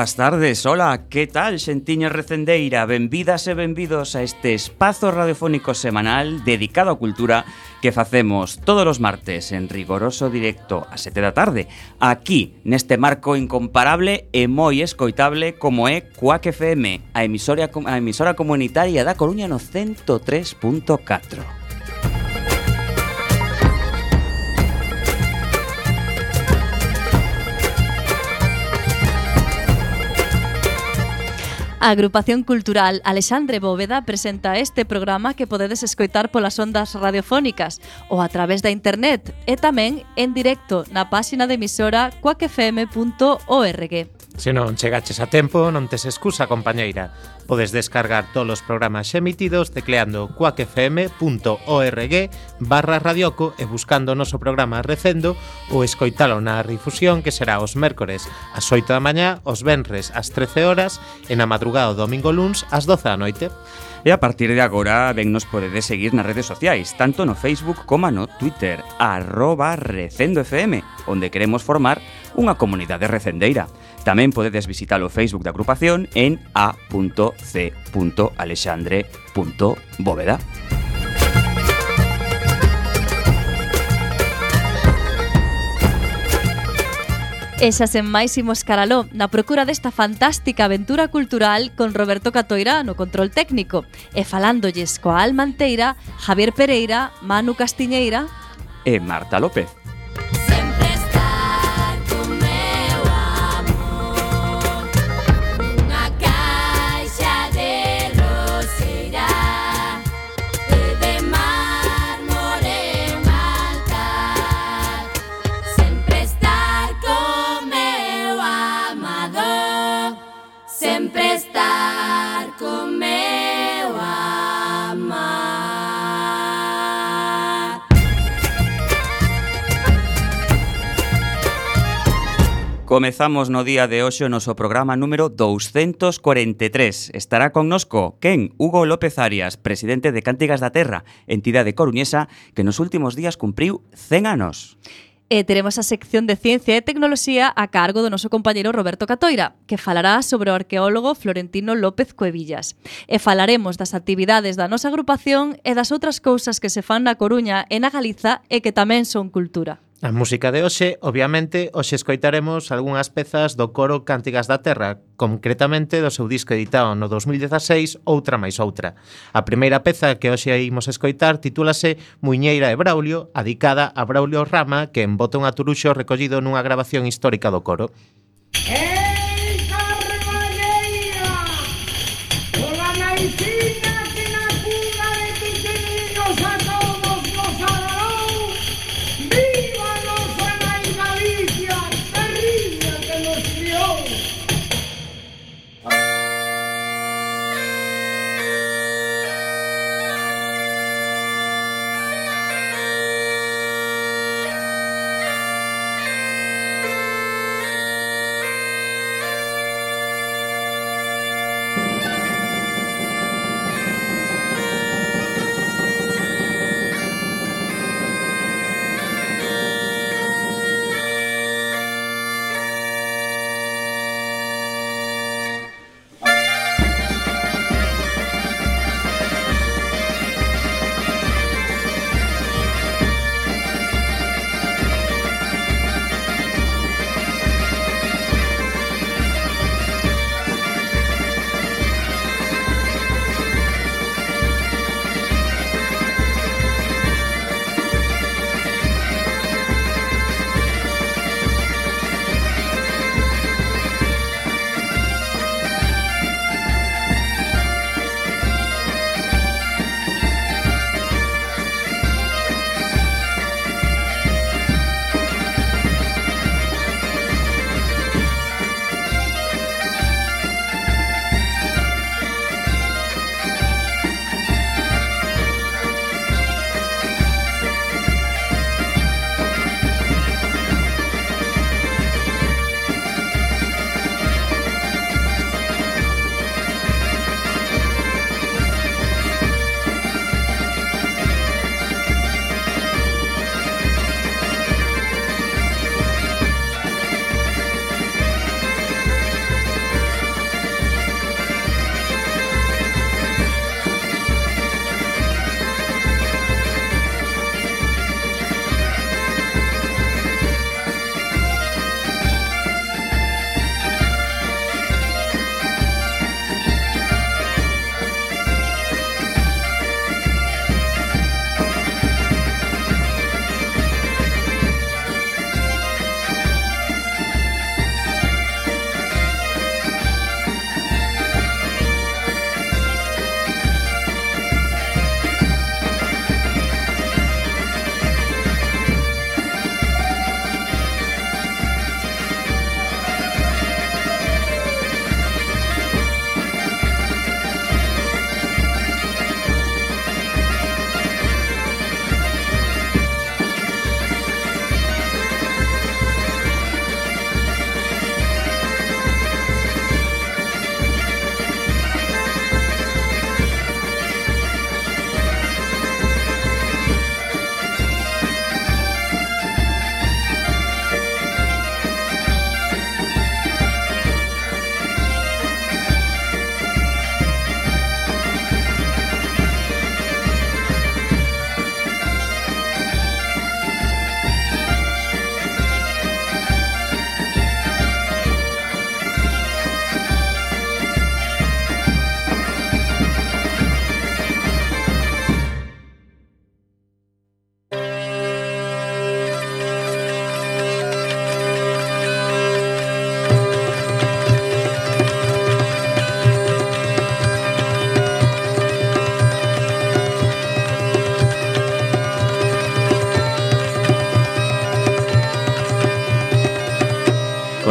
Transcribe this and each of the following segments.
Boas tardes, hola, que tal, xentiña recendeira? Benvidas e benvidos a este espazo radiofónico semanal dedicado a cultura que facemos todos os martes en rigoroso directo a sete da tarde, aquí, neste marco incomparable e moi escoitable como é Cuac FM, a emisora, a emisora comunitaria da Coruña no 103.4. A agrupación cultural Alexandre Bóveda presenta este programa que podedes escoitar polas ondas radiofónicas ou a través da internet e tamén en directo na páxina de emisora coacfm.org. Se non chegaches a tempo, non tes excusa, compañeira. Podes descargar todos os programas emitidos tecleando cuacfm.org barra radioco e buscando o noso programa recendo ou escoitalo na difusión que será os mércores ás 8 da mañá, os venres ás 13 horas e na madrugada o domingo luns ás 12 da noite. E a partir de agora ben nos podedes seguir nas redes sociais, tanto no Facebook como no Twitter, arroba recendofm, onde queremos formar unha comunidade recendeira. Tamén podedes visitar o Facebook da agrupación en a.c.alexandre.bóveda. E xa sen máis imos caraló na procura desta fantástica aventura cultural con Roberto Catoira no control técnico e falándolles coa Almanteira, Javier Pereira, Manu Castiñeira e Marta López. Comezamos no día de hoxe o noso programa número 243. Estará con nosco quen Hugo López Arias, presidente de Cántigas da Terra, entidade coruñesa que nos últimos días cumpriu 100 anos. E teremos a sección de Ciencia e Tecnoloxía a cargo do noso compañeiro Roberto Catoira, que falará sobre o arqueólogo Florentino López Cuevillas. E falaremos das actividades da nosa agrupación e das outras cousas que se fan na Coruña e na Galiza e que tamén son cultura. A música de hoxe, obviamente, hoxe escoitaremos algunhas pezas do coro Cántigas da Terra, concretamente do seu disco editado no 2016, Outra máis outra. A primeira peza que hoxe imos escoitar titúlase Muñeira e Braulio, adicada a Braulio Rama, que embota un aturuxo recollido nunha grabación histórica do coro. Eh?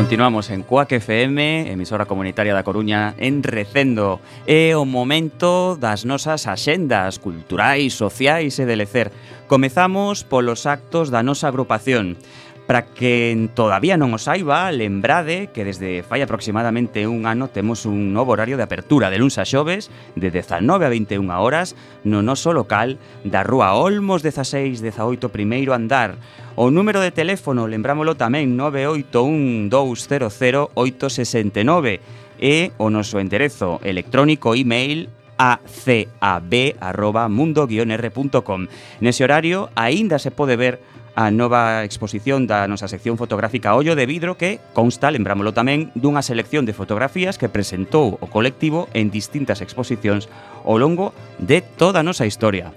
Continuamos en Cuac FM, emisora comunitaria da Coruña, en Recendo. É o momento das nosas axendas culturais, sociais e de lecer. Comezamos polos actos da nosa agrupación. Para quen todavía non o saiba, lembrade que desde fai aproximadamente un ano temos un novo horario de apertura de luns a xoves de 19 a 21 horas no noso local da Rúa Olmos 16, 18, primeiro andar. O número de teléfono, lembrámolo tamén, 981200869 e o noso enderezo electrónico e-mail acab.mundo-r.com. Nese horario aínda se pode ver a nova exposición da nosa sección fotográfica Ollo de Vidro que consta, lembrámolo tamén, dunha selección de fotografías que presentou o colectivo en distintas exposicións ao longo de toda a nosa historia.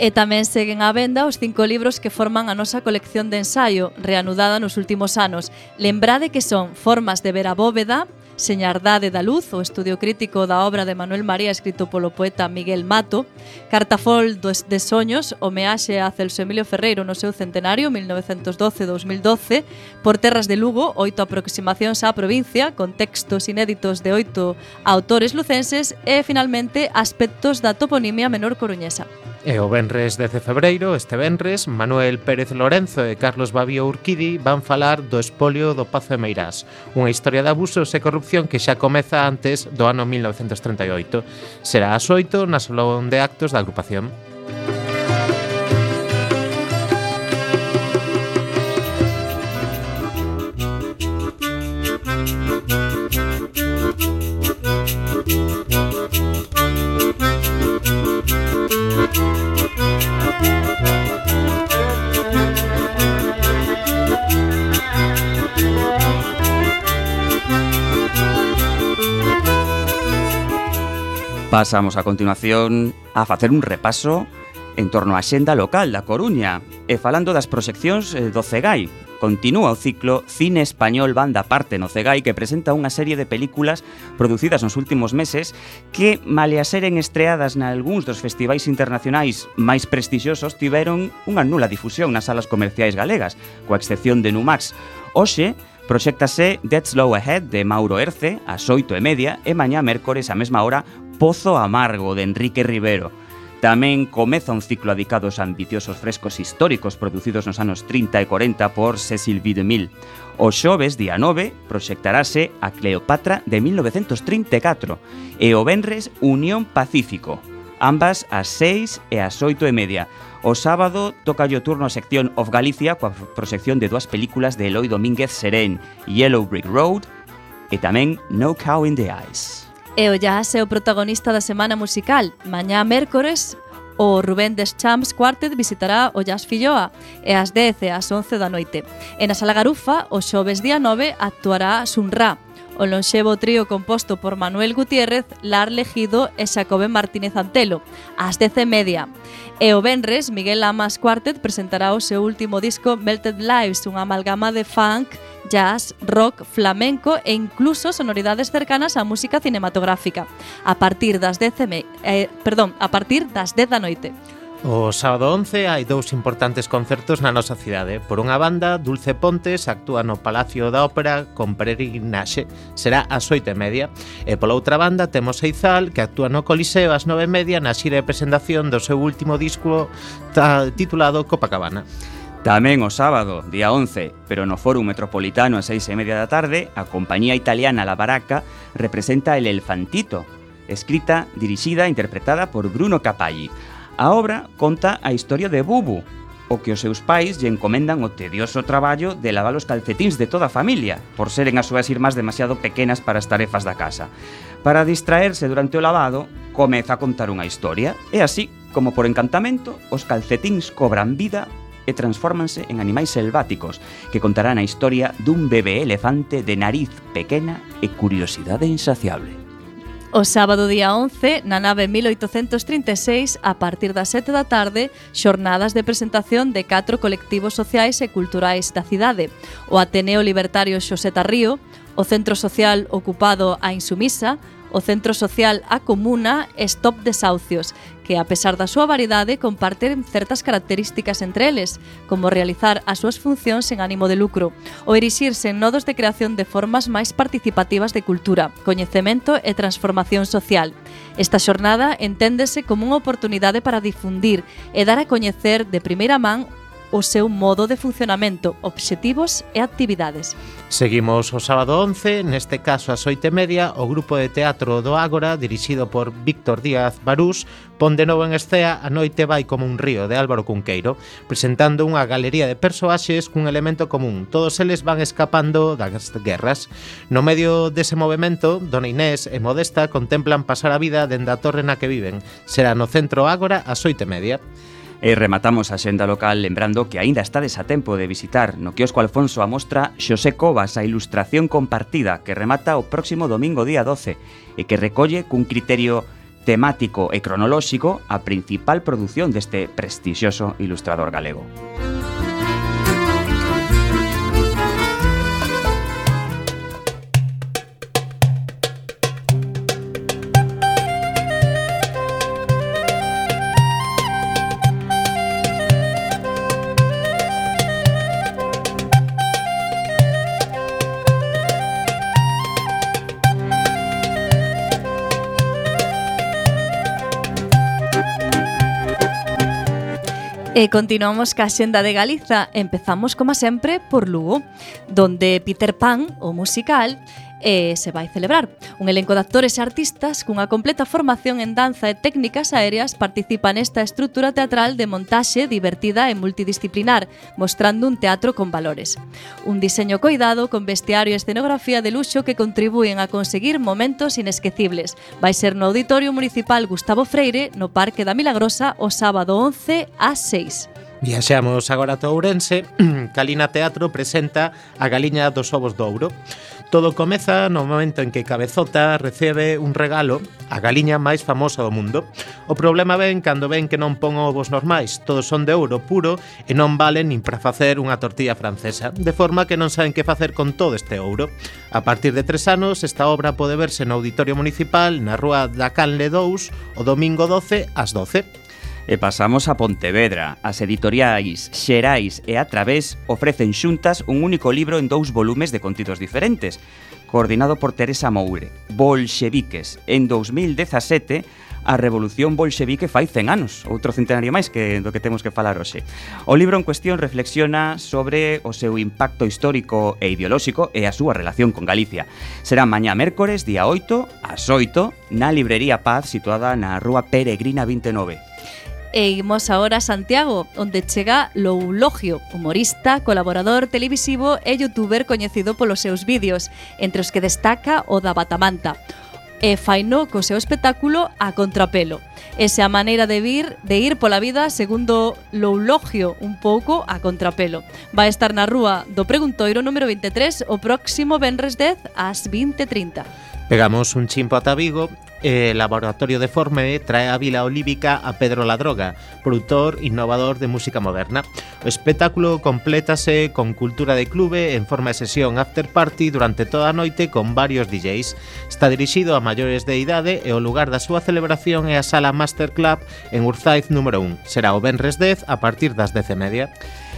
E tamén seguen á venda os cinco libros que forman a nosa colección de ensaio, reanudada nos últimos anos. Lembrade que son Formas de ver a bóveda, Señardade da Luz, o estudio crítico da obra de Manuel María escrito polo poeta Miguel Mato, Cartafol dos de Soños, homeaxe a Celso Emilio Ferreiro no seu centenario 1912-2012, Por Terras de Lugo, oito aproximacións á provincia, con textos inéditos de oito autores lucenses e, finalmente, aspectos da toponimia menor coruñesa. E o Benres 10 de Febreiro, este Benres, Manuel Pérez Lorenzo e Carlos Babio Urquidi van falar do espolio do Pazo de Meirás, unha historia de abusos e corrupción que xa comeza antes do ano 1938. Será ás 8 na Salón de Actos da agrupación. Pasamos a continuación a facer un repaso en torno á xenda local da Coruña e falando das proxeccións eh, do Cegai. Continúa o ciclo Cine Español Banda Parte no Cegai que presenta unha serie de películas producidas nos últimos meses que, male a seren estreadas na algúns dos festivais internacionais máis prestixiosos, tiveron unha nula difusión nas salas comerciais galegas, coa excepción de Numax. Oxe, Proxéctase Dead Slow Ahead de Mauro Erce ás 8 e media e mañá mércores a mesma hora Pozo Amargo, de Enrique Rivero. Tamén comeza un ciclo adicado aos ambiciosos frescos históricos producidos nos anos 30 e 40 por Cecil B. DeMille. O xoves, día 9, proxectarase a Cleopatra de 1934 e o Benres Unión Pacífico, ambas ás 6 e ás 8 e media. O sábado toca o turno a sección of Galicia coa proxección de dúas películas de Eloy Domínguez Serén, Yellow Brick Road e tamén No Cow in the Ice. E o jazz é o protagonista da semana musical. Mañá mércores, o Rubén des Champs Quartet visitará o Jazz Filloa e ás 10 e ás 11 da noite. E na Sala Garufa, o xoves día 9, actuará Sunra, o lonxevo trío composto por Manuel Gutiérrez, Lar Legido e Xacobe Martínez Antelo, ás 10:30. E o Benres, Miguel Amas Quartet presentará o seu último disco Melted Lives, unha amalgama de funk, jazz, rock, flamenco e incluso sonoridades cercanas á música cinematográfica. A partir das 10 eh, perdón, a partir das 10 da noite. O sábado 11 hai dous importantes concertos na nosa cidade. Por unha banda, Dulce Pontes actúa no Palacio da Ópera con Peregrinaxe. Será ás oito e media. E pola outra banda, temos Eizal, que actúa no Coliseo ás nove e media na xira de presentación do seu último disco titulado Copacabana. Tamén o sábado, día 11, pero no Fórum Metropolitano a seis e media da tarde, a compañía italiana La Baracca representa El Elfantito, escrita, dirixida e interpretada por Bruno Capalli. A obra conta a historia de Bubu, o que os seus pais lle encomendan o tedioso traballo de lavar os calcetíns de toda a familia, por seren as súas irmás demasiado pequenas para as tarefas da casa. Para distraerse durante o lavado, comeza a contar unha historia, e así, como por encantamento, os calcetíns cobran vida e transfórmanse en animais selváticos, que contarán a historia dun bebé elefante de nariz pequena e curiosidade insaciable. O sábado día 11, na nave 1836, a partir das 7 da tarde, xornadas de presentación de catro colectivos sociais e culturais da cidade. O Ateneo Libertario Xoseta Río, o Centro Social Ocupado a Insumisa, o Centro Social A Comuna e Stop Desahucios, que, a pesar da súa variedade, comparten certas características entre eles, como realizar as súas funcións en ánimo de lucro, ou erixirse en nodos de creación de formas máis participativas de cultura, coñecemento e transformación social. Esta xornada enténdese como unha oportunidade para difundir e dar a coñecer de primeira man o seu modo de funcionamento, obxectivos e actividades. Seguimos o sábado 11, neste caso ás 8 media, o grupo de teatro do Ágora, dirixido por Víctor Díaz Barús, pon de novo en escea A noite vai como un río de Álvaro Cunqueiro, presentando unha galería de persoaxes cun elemento común. Todos eles van escapando das guerras. No medio dese movimento, Dona Inés e Modesta contemplan pasar a vida dende a torre na que viven. Será no centro Ágora ás 8 media. E rematamos a xenda local lembrando que aínda estades a tempo de visitar no quiosco Alfonso a mostra Xosé Covas a ilustración compartida que remata o próximo domingo día 12 e que recolle cun criterio temático e cronolóxico a principal produción deste prestixioso ilustrador galego. E continuamos ca xenda de Galiza. Empezamos, como sempre, por Lugo, donde Peter Pan, o musical, e se vai celebrar. Un elenco de actores e artistas cunha completa formación en danza e técnicas aéreas participa nesta estrutura teatral de montaxe divertida e multidisciplinar, mostrando un teatro con valores. Un diseño coidado con vestiario e escenografía de luxo que contribúen a conseguir momentos inesquecibles. Vai ser no Auditorio Municipal Gustavo Freire, no Parque da Milagrosa, o sábado 11 ás 6. Viaxamos agora a Ourense. Calina Teatro presenta A Galiña dos Ovos do Ouro. Todo comeza no momento en que Cabezota recebe un regalo a galiña máis famosa do mundo. O problema ven cando ven que non pon ovos normais, todos son de ouro puro e non valen nin para facer unha tortilla francesa, de forma que non saben que facer con todo este ouro. A partir de tres anos, esta obra pode verse no Auditorio Municipal na Rúa da Canle 2 o domingo 12 ás 12. E pasamos a Pontevedra. As editoriais Xerais e a través ofrecen xuntas un único libro en dous volumes de contidos diferentes, coordinado por Teresa Moure. Bolxeviques. En 2017, a Revolución Bolxevique fai 100 anos, outro centenario máis que do que temos que falar hoxe. O libro en cuestión reflexiona sobre o seu impacto histórico e ideolóxico e a súa relación con Galicia. Será mañá mércores, día 8, ás 8, na Librería Paz, situada na Rúa Peregrina 29 e imos agora a Santiago, onde chega Loulogio, humorista, colaborador televisivo e youtuber coñecido polos seus vídeos, entre os que destaca o da Batamanta e faino co seu espectáculo a contrapelo. Ese a maneira de vir, de ir pola vida segundo Loulogio, un pouco a contrapelo. Vai estar na rúa do Preguntoiro número 23 o próximo venres 10 ás 20:30. Pegamos un chimpo ata Vigo e Laboratorio de Forme trae a Vila Olívica a Pedro Ladroga, produtor innovador de música moderna. O espectáculo complétase con cultura de clube en forma de sesión after party durante toda a noite con varios DJs. Está dirixido a maiores de idade e o lugar da súa celebración é a Sala Master Club en Urzaiz número 1. Será o Benres 10 a partir das 10 e media.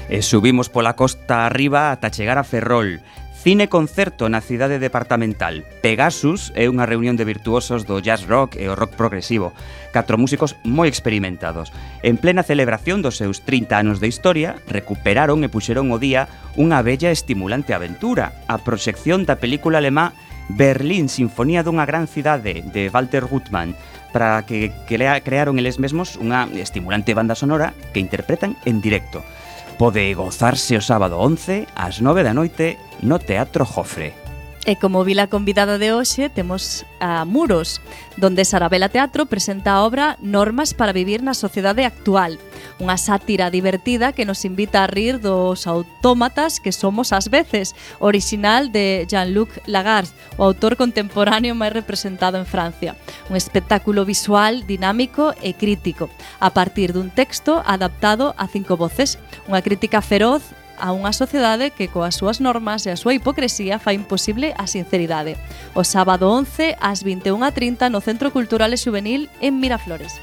E subimos pola costa arriba ata chegar a Ferrol, Cine Concerto na cidade departamental. Pegasus é unha reunión de virtuosos do jazz rock e o rock progresivo, catro músicos moi experimentados. En plena celebración dos seus 30 anos de historia, recuperaron e puxeron o día unha bella e estimulante aventura, a proxección da película alemá Berlín, Sinfonía dunha gran cidade, de Walter Gutmann, para que crea, crearon eles mesmos unha estimulante banda sonora que interpretan en directo. Pode gozarse o sábado 11 ás 9 da noite no Teatro Jofre. E como vila convidada de hoxe, temos a Muros, donde Sarabela Teatro presenta a obra Normas para vivir na sociedade actual, unha sátira divertida que nos invita a rir dos autómatas que somos ás veces, original de Jean-Luc Lagarde, o autor contemporáneo máis representado en Francia. Un espectáculo visual, dinámico e crítico, a partir dun texto adaptado a cinco voces, unha crítica feroz a unha sociedade que coas súas normas e a súa hipocresía fai imposible a sinceridade. O sábado 11 ás 21.30 no Centro Cultural e Juvenil en Miraflores.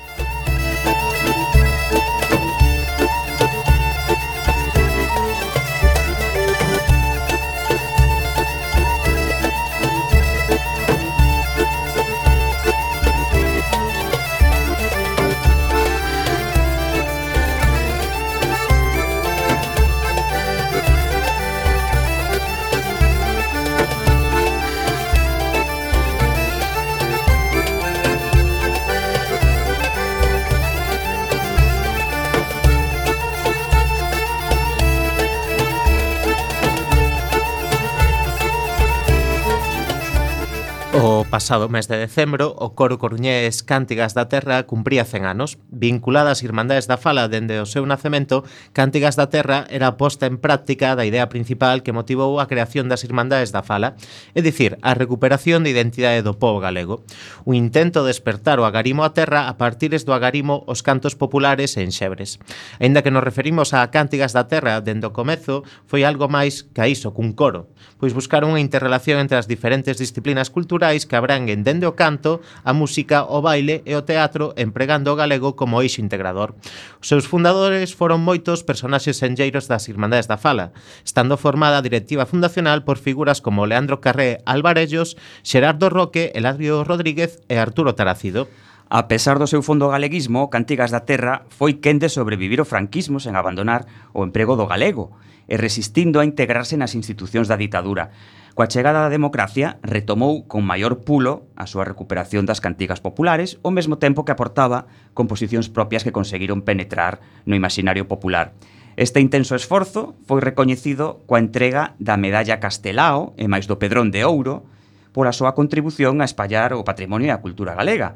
pasado mes de decembro, o coro coruñés Cántigas da Terra cumpría 100 anos. Vinculada ás Irmandades da Fala dende o seu nacemento, Cántigas da Terra era a posta en práctica da idea principal que motivou a creación das Irmandades da Fala, é dicir, a recuperación da identidade do povo galego. O intento de despertar o agarimo a terra a partires do agarimo os cantos populares en xebres. Aínda que nos referimos a Cántigas da Terra dende o comezo, foi algo máis que a iso cun coro, pois buscaron unha interrelación entre as diferentes disciplinas culturais que abranguen dende o canto, a música, o baile e o teatro empregando o galego como eixo integrador. Os seus fundadores foron moitos personaxes senlleiros das Irmandades da Fala, estando formada a directiva fundacional por figuras como Leandro Carré Alvarellos, Xerardo Roque, Eladio Rodríguez e Arturo Taracido. A pesar do seu fondo galeguismo, Cantigas da Terra foi quen de sobrevivir o franquismo sen abandonar o emprego do galego e resistindo a integrarse nas institucións da ditadura. Coa chegada da democracia, retomou con maior pulo a súa recuperación das cantigas populares ao mesmo tempo que aportaba composicións propias que conseguiron penetrar no imaginario popular. Este intenso esforzo foi recoñecido coa entrega da medalla Castelao e máis do Pedrón de Ouro pola súa contribución a espallar o patrimonio e a cultura galega,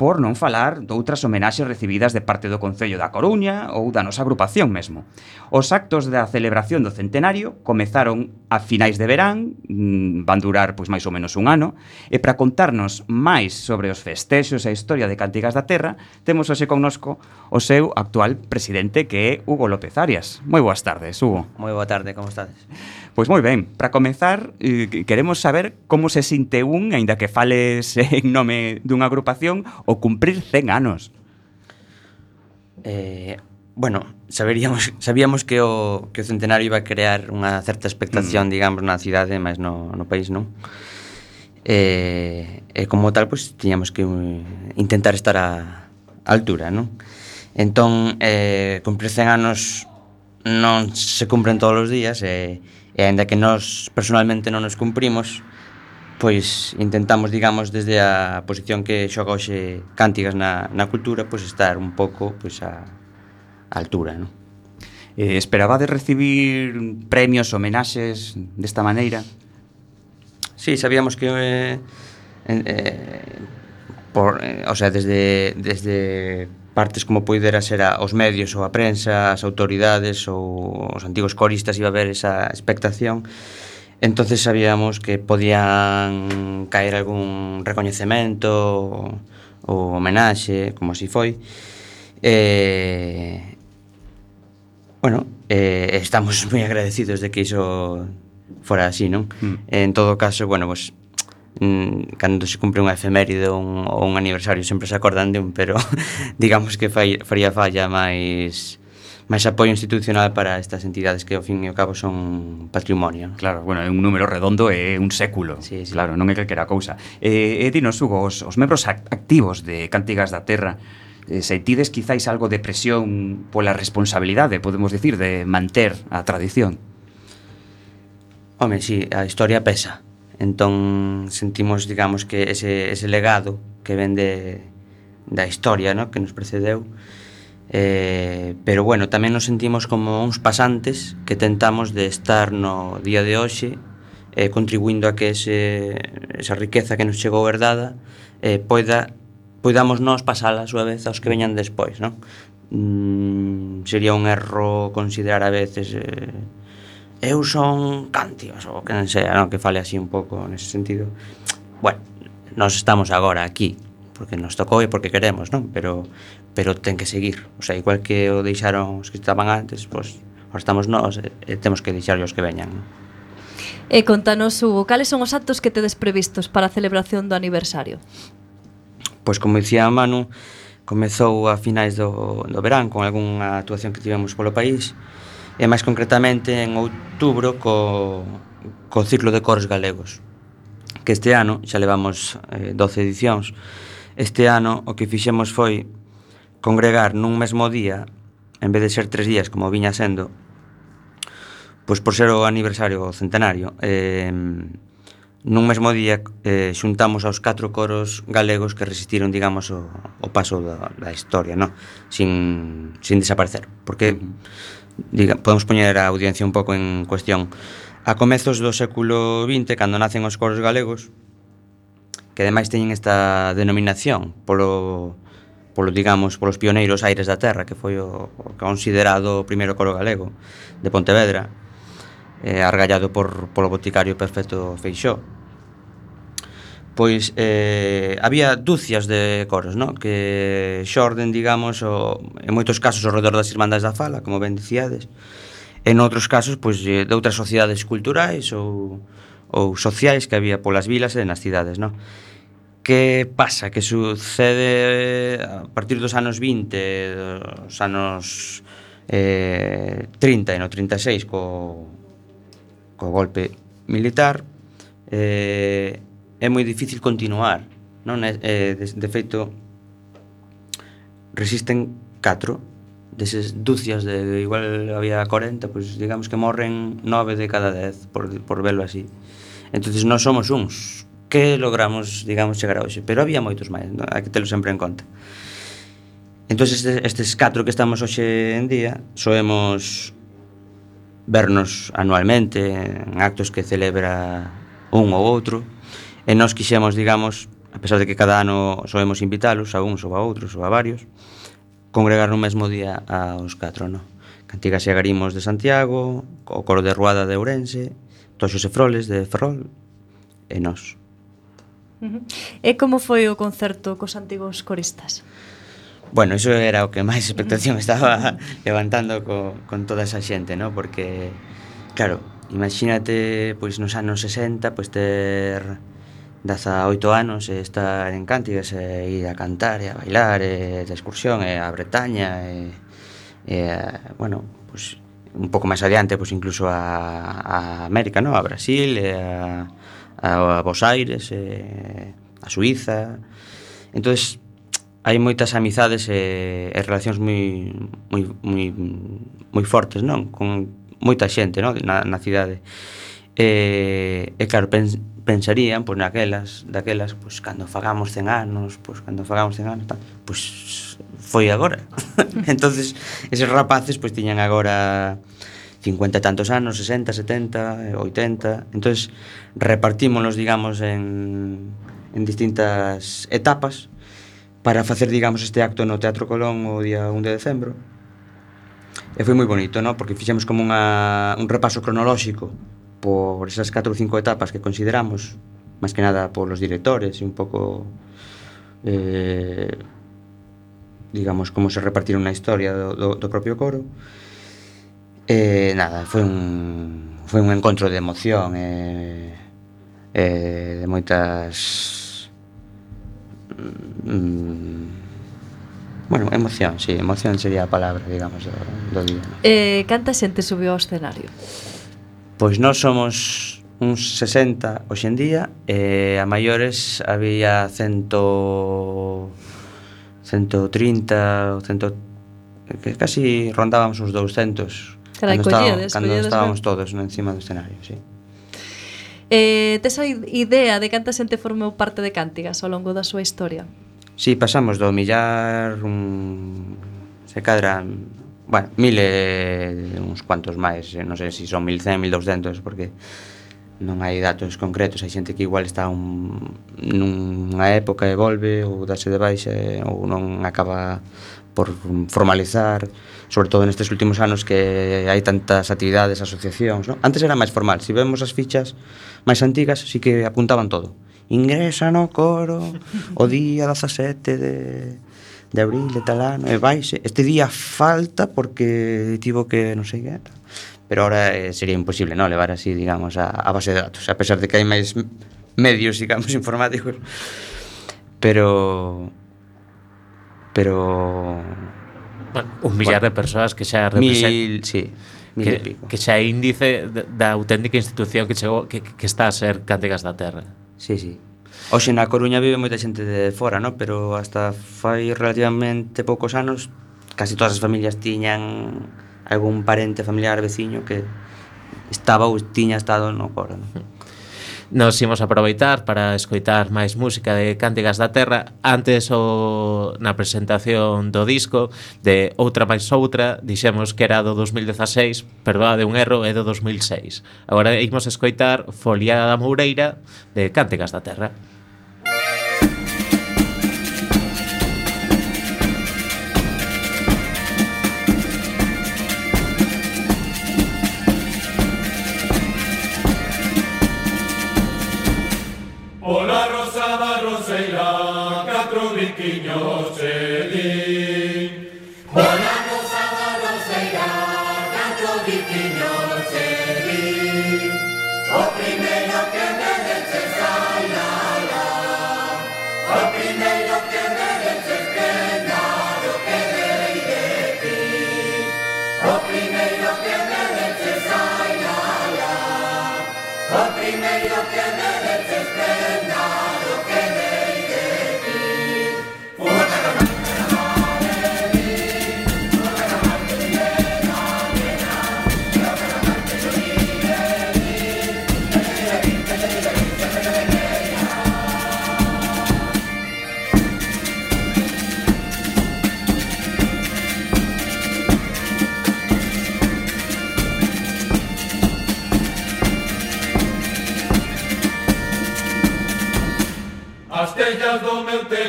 por non falar doutras homenaxes recibidas de parte do Concello da Coruña ou da nosa agrupación mesmo. Os actos da celebración do centenario comezaron a finais de verán, mm, van durar pois máis ou menos un ano, e para contarnos máis sobre os festexos e a historia de Cantigas da Terra, temos hoxe connosco o seu actual presidente que é Hugo López Arias. Moi boas tardes, Hugo. Moi boa tarde, como estades? Pois moi ben, para comezar, eh, queremos saber como se sinte un, aínda que fales en nome dunha agrupación, o cumprir 100 anos. Eh, bueno, saberíamos, sabíamos que o, que o centenario iba a crear unha certa expectación, mm. digamos, na cidade, mas no, no país, non? Eh, e, eh, eh, como tal, pois, pues, tiñamos que uh, intentar estar a, a altura, non? Entón, eh, cumprir 100 anos non se cumpren todos os días, eh, e, e ainda que nós personalmente non nos cumprimos, pois intentamos, digamos, desde a posición que xoga hoxe Cántigas na, na cultura, pois estar un pouco pois a, a altura, non? Eh, esperaba de recibir premios, homenaxes desta maneira? Sí, sabíamos que eh, eh, por, eh, o sea, desde, desde partes como poidera ser a, os medios ou a prensa, as autoridades ou os antigos coristas iba a haber esa expectación entonces sabíamos que podían caer algún recoñecemento ou homenaxe, como así foi. Eh, bueno, eh, estamos moi agradecidos de que iso fora así, non? Mm. En todo caso, bueno, pues, mm, cando se cumpre unha efeméride ou un, un aniversario sempre se acordan de un, pero digamos que fai, faría falla máis máis apoio institucional para estas entidades que ao fin e ao cabo son patrimonio. Claro, bueno, é un número redondo e un século. Sí, sí. Claro, non é calquera cousa. Eh, e dinos, Hugo, os, os membros activos de Cantigas da Terra eh, sentides quizáis algo de presión pola responsabilidade, podemos dicir, de manter a tradición? Home, sí, a historia pesa. Entón sentimos, digamos, que ese, ese legado que vende da historia, no? que nos precedeu, eh, Eh, pero bueno, tamén nos sentimos como uns pasantes que tentamos de estar no día de hoxe eh, contribuindo a que ese, esa riqueza que nos chegou herdada eh, poida poidamos nós pasala a súa vez aos que veñan despois, non? Mm, sería un erro considerar a veces eh, eu son cántivas ou que non sea, non, que fale así un pouco nese sentido. Bueno, nós estamos agora aquí porque nos tocou e porque queremos, non? Pero pero ten que seguir. O sea, igual que o deixaron os que estaban antes, pois pues, estamos nós e temos que deixar os que veñan. E contanos, Hugo, cales son os actos que tedes previstos para a celebración do aniversario? Pois como dicía Manu, comezou a finais do, do verán con algunha actuación que tivemos polo país e máis concretamente en outubro co, co ciclo de coros galegos que este ano, xa levamos eh, 12 edicións este ano o que fixemos foi congregar nun mesmo día, en vez de ser tres días como viña sendo, pois por ser o aniversario o centenario, eh, nun mesmo día eh, xuntamos aos catro coros galegos que resistiron, digamos, o, o paso da, da historia, no? sin, sin desaparecer. Porque, diga, podemos poñer a audiencia un pouco en cuestión. A comezos do século XX, cando nacen os coros galegos, que ademais teñen esta denominación polo polo, digamos, polos pioneiros aires da terra, que foi o, o considerado o primeiro coro galego de Pontevedra, eh, argallado por, polo boticario perfecto Feixó. Pois eh, había dúcias de coros, no? que xorden, digamos, o, en moitos casos ao redor das Irmandades da Fala, como ben dicíades, en outros casos, pois, eh, de outras sociedades culturais ou, ou sociais que había polas vilas e nas cidades, non? Que pasa? Que sucede eh, a partir dos anos 20, dos anos eh, 30 e no 36 co, co golpe militar eh, é moi difícil continuar non? Eh, eh de, de feito resisten 4 deses dúcias de igual había 40 pois digamos que morren 9 de cada 10 por, por velo así. Entonces non somos uns que logramos, digamos, chegar a hoxe. Pero había moitos máis, no? hai que telo sempre en conta. Entón, estes, estes catro que estamos hoxe en día, soemos vernos anualmente en actos que celebra un ou outro, e nós quixemos, digamos, a pesar de que cada ano soemos invitalos a uns ou a outros ou a varios, congregar no mesmo día aos catro, non? Cantigas e Agarimos de Santiago, o Coro de Ruada de Ourense, Toxos e Froles de Ferrol, e nós. Uh -huh. E como foi o concerto cos antigos coristas? Bueno, iso era o que máis expectación estaba levantando co, con toda esa xente, ¿no? Porque, claro, imagínate pois nos anos 60 pois ter 18 anos e estar en Cántigas e ir a cantar e a bailar e de excursión e a Bretaña e, e a, bueno, pois un pouco máis adiante pois incluso a, a América, ¿no? A Brasil e a a Bos Aires, eh, a Suiza. Entonces hai moitas amizades e, e relacións moi, moi, moi, moi fortes, non? Con moita xente, non? Na, na cidade. E, e claro, pens, pensarían, pois naquelas, daquelas, pois cando fagamos 100 anos, pois cando fagamos 100 anos, tal, pois foi agora. entonces eses rapaces pois tiñan agora 50 tantos anos, 60, 70, 80. Entonces repartímonos, digamos, en, en distintas etapas para facer, digamos, este acto no Teatro Colón o día 1 de decembro. E foi moi bonito, no? porque fixemos como unha, un repaso cronolóxico por esas 4 ou 5 etapas que consideramos, máis que nada polos directores e un pouco eh, digamos como se repartiron na historia do, do, do propio coro E nada, foi un, foi un encontro de emoción e, e de moitas... Mm, Bueno, emoción, sí, emoción sería a palabra, digamos, do, do día. ¿no? Eh, canta xente subiu ao escenario? Pois nós somos uns 60 hoxe en día, eh, a maiores había 100 130 ou 100 que casi rondábamos os 200 Cando, estábamos, cando estábamos todos no encima do escenario, sí. Eh, tes a idea de canta xente formou parte de Cántigas ao longo da súa historia? Si, sí, pasamos do millar un... se cadra bueno, mil e uns cuantos máis, eh, non sei se si son 1100, 1200 porque non hai datos concretos, hai xente que igual está un, nunha época e volve ou dase de baixa ou non acaba por formalizar, sobre todo nestes últimos anos que hai tantas actividades, asociacións, non? Antes era máis formal, se vemos as fichas máis antigas, si que apuntaban todo. Ingresa no coro o día 17 de de abril de tal ano e vais este día falta porque tivo que non sei que era pero ahora eh, sería imposible, non? Levar así, digamos, a, a base de datos, a pesar de que hai máis medios, digamos, informáticos. Pero pero bueno, un millar bueno, de persoas que xa representan mil, sí, mil que, pico. que xa é índice da auténtica institución que chegou que, que está a ser Cánticas da Terra. Sí, sí. Oxe, na Coruña vive moita xente de fora, no? pero hasta fai relativamente poucos anos casi todas as familias tiñan algún parente familiar, veciño que estaba ou tiña estado no coro. Non? Nos imos aproveitar para escoitar máis música de Cánticas da Terra Antes o, na presentación do disco de Outra máis Outra Dixemos que era do 2016, perdoade un erro, é do 2006 Agora imos escoitar Foliada da Moureira de Cánticas da Terra Por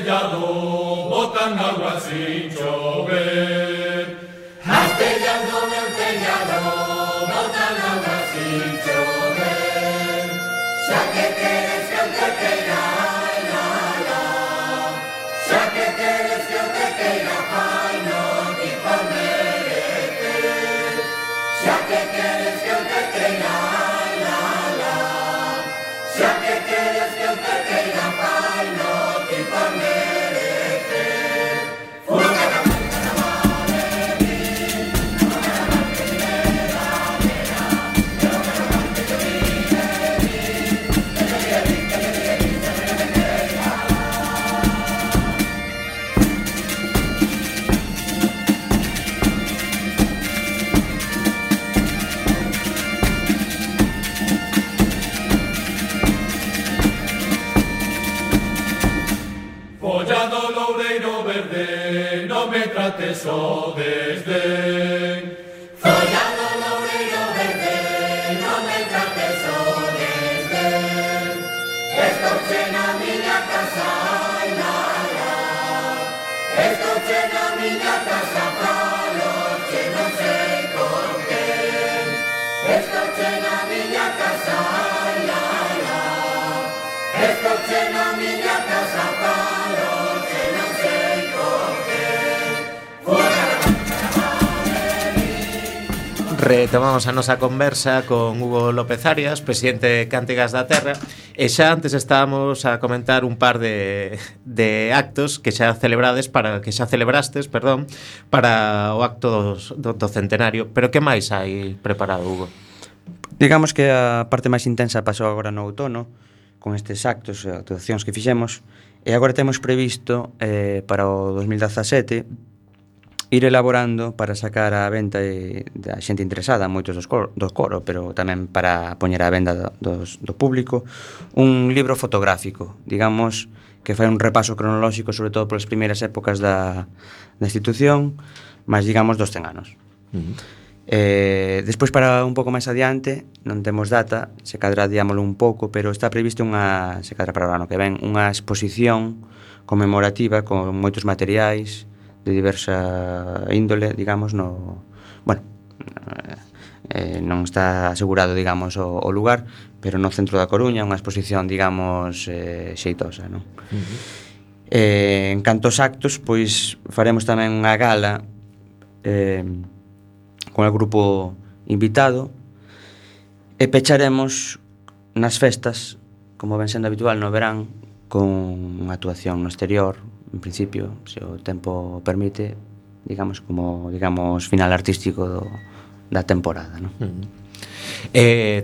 botan agua sin llover. Castellano, castellano, botan agua sin llover. Ya que quieres que la, la, la. Ya que quieres cantar que la, ay, no, ni pa' Ya que quieres que la, la, la. Ya que quieres que la, ay, no. the. Trates o desdén. Follado loureiro verde, non me trates o desdén. Estou che na miña casa, ai, la, la. Estou che na miña casa, falo che non sei con quen. Estou che na miña casa, ai, la, la. Estou che na miña Retomamos a nosa conversa con Hugo López Arias, presidente de Cántigas da Terra E xa antes estábamos a comentar un par de, de actos que xa celebrades para que xa celebrastes, perdón, para o acto do, do centenario Pero que máis hai preparado, Hugo? Digamos que a parte máis intensa pasou agora no outono Con estes actos e actuacións que fixemos E agora temos previsto eh, para o 2017 ir elaborando para sacar a venta e, da xente interesada moitos dos coro, do coro, pero tamén para poñer a venda dos, do público, un libro fotográfico, digamos, que fai un repaso cronolóxico sobre todo polas primeiras épocas da, da institución, máis digamos dos 100 anos. Uh -huh. Eh, despois para un pouco máis adiante, non temos data, se cadra diámolo un pouco, pero está previsto unha, se cadra para o ano que ven, unha exposición conmemorativa con moitos materiais, de diversa índole, digamos, no... Bueno, eh, non está asegurado, digamos, o, o lugar, pero no centro da Coruña, unha exposición, digamos, eh, xeitosa, non? Uh -huh. eh, en cantos actos, pois, faremos tamén unha gala eh, con o grupo invitado e pecharemos nas festas, como ven sendo habitual no verán, con unha actuación no exterior, en principio, se o tempo permite, digamos como, digamos, final artístico do, da temporada, non? Uh mm. -huh.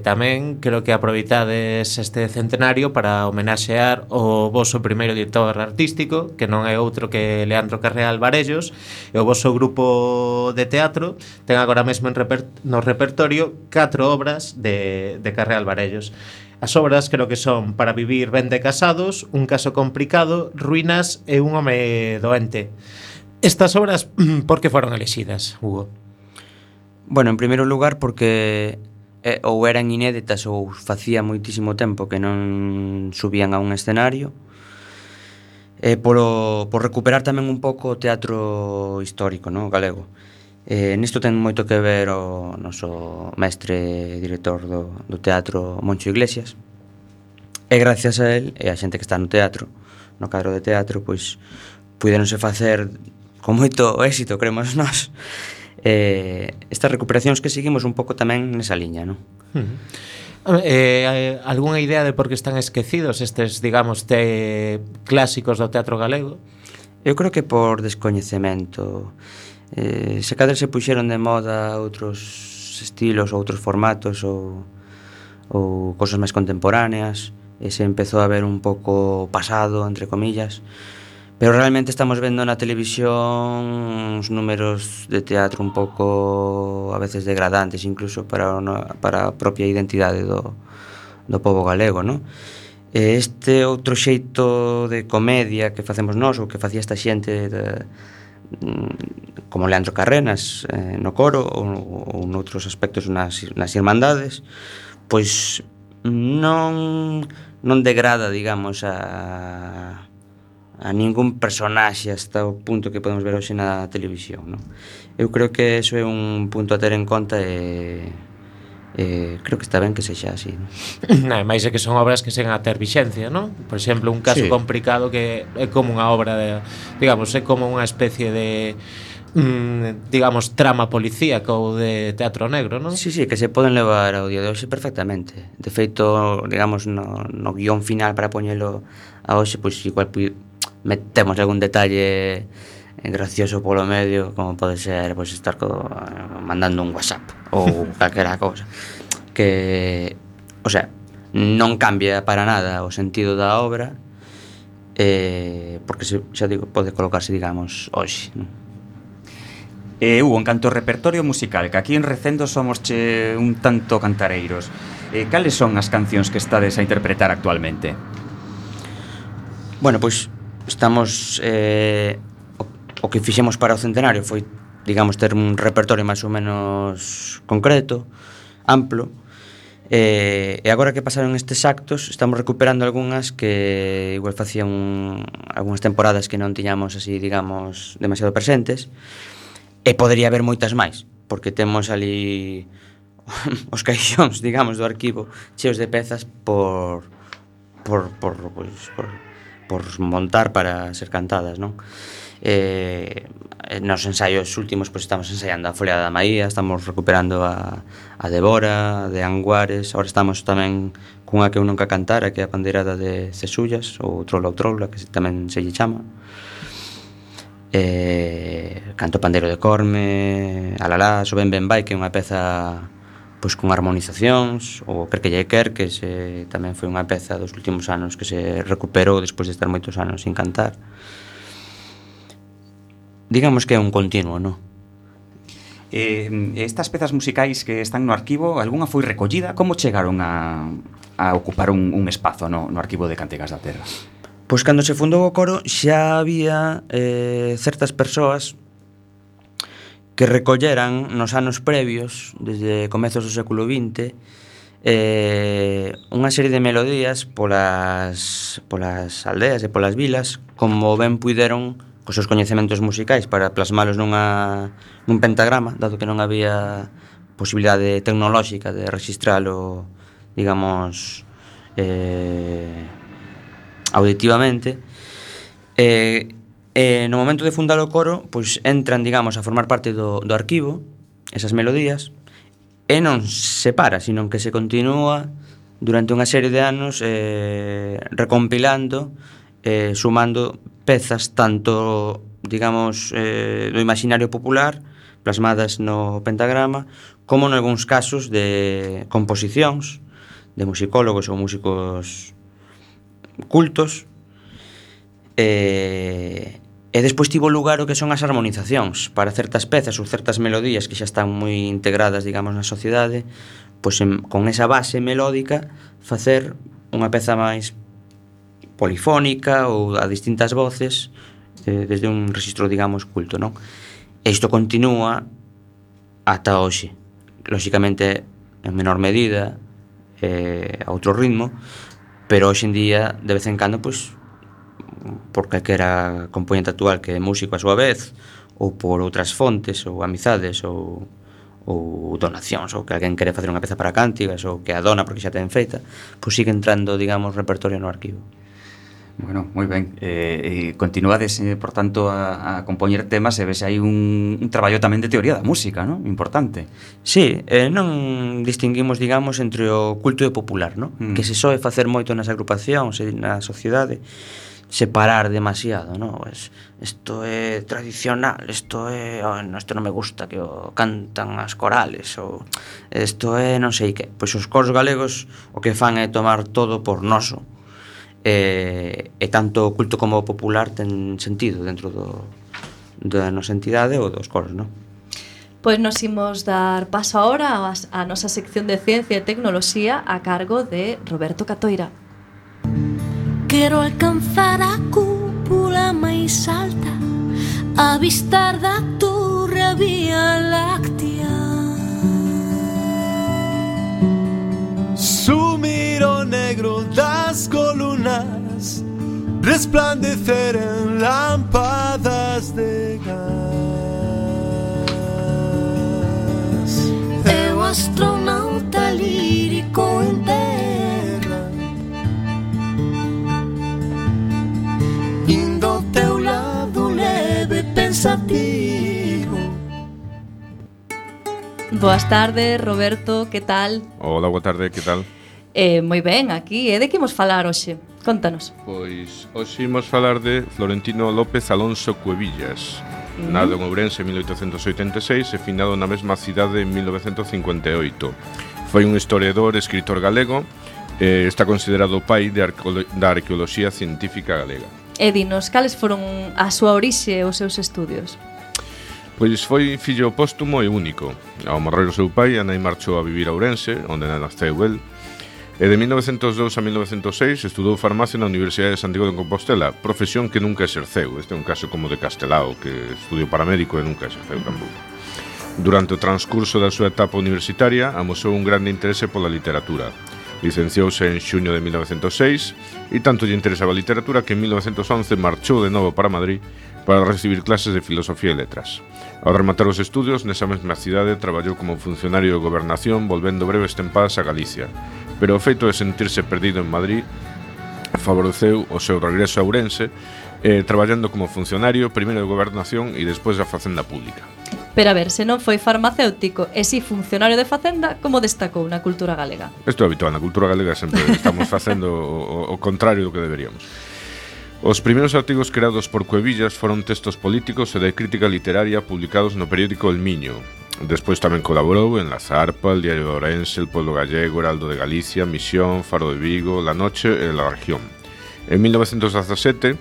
Tamén creo que aproveitades este centenario para homenaxear o voso primeiro director artístico, que non é outro que Leandro Carreal Varellos, e o voso grupo de teatro ten agora mesmo en reper no repertorio catro obras de, de Carreal Varellos. As obras creo que son Para vivir ben de casados, Un caso complicado, Ruinas e un home doente. Estas obras, por que foron elexidas, Hugo? Bueno, en primeiro lugar porque eh, ou eran inéditas ou facía moitísimo tempo que non subían a un escenario eh, polo, por recuperar tamén un pouco o teatro histórico no galego Eh, nisto ten moito que ver o noso mestre director do, do teatro Moncho Iglesias e gracias a él e a xente que está no teatro no cadro de teatro pois puderonse facer con moito éxito, cremos nós eh, estas recuperacións que seguimos un pouco tamén nesa liña non? Uh -huh. Eh, algunha idea de por que están esquecidos estes, digamos, te clásicos do teatro galego? Eu creo que por descoñecemento eh, se cadra se puxeron de moda outros estilos, outros formatos ou, ou cosas máis contemporáneas e se empezou a ver un pouco pasado, entre comillas pero realmente estamos vendo na televisión uns números de teatro un pouco a veces degradantes incluso para, una, para a propia identidade do, do povo galego non? e este outro xeito de comedia que facemos nós ou que facía esta xente de, como Leandro Carrenas eh, no coro ou, ou noutros aspectos nas, nas irmandades pois non non degrada, digamos, a a ningún personaxe hasta o punto que podemos ver hoxe na televisión, non? Eu creo que eso é un punto a ter en conta e eh, creo que está ben que sexa así. Ademais é que son obras que sen a ter vixencia, non? Por exemplo, un caso sí. complicado que é como unha obra de, digamos, é como unha especie de mm, digamos, trama policíaca ou de teatro negro, non? Sí, sí, que se poden levar ao día de hoxe perfectamente. De feito, digamos, no, no guión final para poñelo a hoxe, pois igual metemos algún detalle gracioso polo medio como pode ser pois, estar co, mandando un whatsapp ou calquera cousa que o sea, non cambia para nada o sentido da obra eh, porque se, xa digo, pode colocarse digamos hoxe non? E eu, en canto repertorio musical, que aquí en Recendo somos che un tanto cantareiros, eh, cales son as cancións que estades a interpretar actualmente? Bueno, pois estamos eh, o que fixemos para o centenario foi, digamos, ter un repertorio máis ou menos concreto, amplo, E, e agora que pasaron estes actos Estamos recuperando algunhas que Igual facían algunhas temporadas Que non tiñamos así, digamos Demasiado presentes E podería haber moitas máis Porque temos ali Os caixóns, digamos, do arquivo Cheos de pezas por Por, por, pois, por, por montar para ser cantadas, non? eh, nos ensaios últimos pois estamos ensaiando a Folia da Maía, estamos recuperando a, a Débora, de Anguares, ahora estamos tamén cunha que eu nunca cantara, que é a pandeirada de Cesullas, ou Trola ou Troula, que tamén se lle chama. Eh, canto pandeiro de Corme, Alalá, so ben ben vai, que é unha peza pois con armonizacións, o Perquelle Quer, que se, tamén foi unha peza dos últimos anos que se recuperou despois de estar moitos anos sin cantar digamos que é un continuo, non? Eh, estas pezas musicais que están no arquivo, algunha foi recollida? Como chegaron a, a ocupar un, un espazo no, no arquivo de Cantigas da Terra? Pois cando se fundou o coro xa había eh, certas persoas que recolleran nos anos previos, desde comezos do século XX, eh, unha serie de melodías polas, polas aldeas e polas vilas, como ben puideron cos seus coñecementos musicais para plasmalos nunha, nun pentagrama, dado que non había posibilidade tecnolóxica de registralo, digamos, eh, auditivamente. E, eh, eh, no momento de fundar o coro, pois entran, digamos, a formar parte do, do arquivo, esas melodías, e non se para, sino que se continúa durante unha serie de anos eh, recompilando, eh, sumando pezas tanto, digamos, eh, do imaginario popular, plasmadas no pentagrama, como en algúns casos de composicións de musicólogos ou músicos cultos. Eh, e despois tivo lugar o que son as harmonizacións para certas pezas ou certas melodías que xa están moi integradas, digamos, na sociedade, pois en, con esa base melódica facer unha peza máis polifónica ou a distintas voces eh, desde un registro, digamos, culto, non? E isto continúa ata hoxe. Lóxicamente, en menor medida, eh, a outro ritmo, pero hoxe en día, de vez en cando, pois, por calquera componente actual que é músico a súa vez, ou por outras fontes, ou amizades, ou ou donacións, ou que alguén quere facer unha peza para cántigas, ou que a dona porque xa ten feita, pois sigue entrando, digamos, repertorio no arquivo. Bueno, moi ben. Eh, e continuades, eh, por tanto, a, a compoñer temas e vese hai un, un traballo tamén de teoría da música, non? Importante. Sí, eh, non distinguimos, digamos, entre o culto e o popular, non? Mm. Que se soe facer moito nas agrupacións e na sociedade separar demasiado, non? Pues, isto é tradicional, isto é, oh, no, isto non me gusta que o cantan as corales ou isto é non sei que. Pois os coros galegos o que fan é tomar todo por noso e, e tanto o culto como o popular ten sentido dentro do, da nosa entidade ou dos coros, non? Pois nos imos dar paso ahora a, a nosa sección de Ciencia e Tecnoloxía a cargo de Roberto Catoira. Quero alcanzar a cúpula máis alta Avistar da turra vía láctea Sumir o negro das estrellas resplandecer en lámpadas de gas. Eu astronauta lírico en terra Indo teu lado leve pensativo Boas tardes, Roberto, que tal? Hola, boa tarde, que tal? Eh, moi ben, aquí, e de que imos falar hoxe? Contanos. Pois, hoxe imos falar de Florentino López Alonso Cuevillas, mm. nado en Ourense en 1886 e finado na mesma cidade en 1958. Foi un historiador e escritor galego, eh, está considerado o pai de arqueolo da arqueoloxía científica galega. E dinos, cales foron a súa orixe e os seus estudios? Pois foi fillo póstumo e único. Ao morrer o seu pai, a nai marchou a vivir a Ourense, onde naceu el, E de 1902 a 1906 estudou farmacia na Universidade de Santiago de Compostela, profesión que nunca exerceu. Este é un caso como de Castelao, que estudiou paramédico e nunca exerceu tampouco. Durante o transcurso da súa etapa universitaria, amosou un grande interese pola literatura. Licenciouse en xuño de 1906 e tanto lle interesaba a literatura que en 1911 marchou de novo para Madrid para recibir clases de filosofía e letras. Ao rematar os estudios, nesa mesma cidade traballou como funcionario de gobernación volvendo breves tempadas a Galicia, pero o feito de sentirse perdido en Madrid favoreceu o seu regreso a Ourense eh, traballando como funcionario primeiro de Gobernación e despois da Facenda Pública. Pero a ver, se non foi farmacéutico e si funcionario de Facenda, como destacou na cultura galega? Isto é habitual, na cultura galega sempre estamos facendo o, o contrario do que deberíamos. Os primeiros artigos creados por Cuevillas foron textos políticos e de crítica literaria publicados no periódico El Miño. Despois tamén colaborou en La Zarpa, El Diario de Orense, El Pueblo Gallego, Heraldo de Galicia, Misión, Faro de Vigo, La Noche e La Región. En 1917,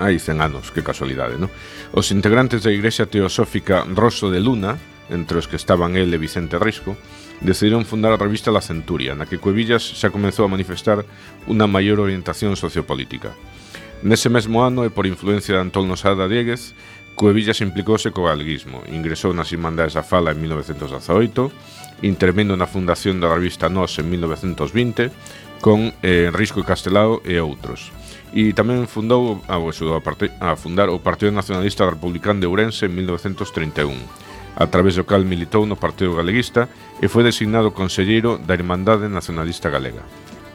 hai 100 anos, que casualidade, non? Os integrantes da Igrexa Teosófica Rosso de Luna, entre os que estaban el e Vicente Risco, decidiron fundar a revista La Centuria, na que Cuevillas xa comezou a manifestar unha maior orientación sociopolítica. Nese mesmo ano, e por influencia de Antón Nosada Dieguez, Cuevillas implicouse co galguismo, ingresou nas Irmandades da Fala en 1918, intervendo na fundación da revista Nos en 1920, con eh, Risco Castelao e outros. E tamén fundou, ah, a, a, a fundar o Partido Nacionalista Republicano de Ourense en 1931 a través do cal militou no Partido Galeguista e foi designado conselleiro da Irmandade Nacionalista Galega.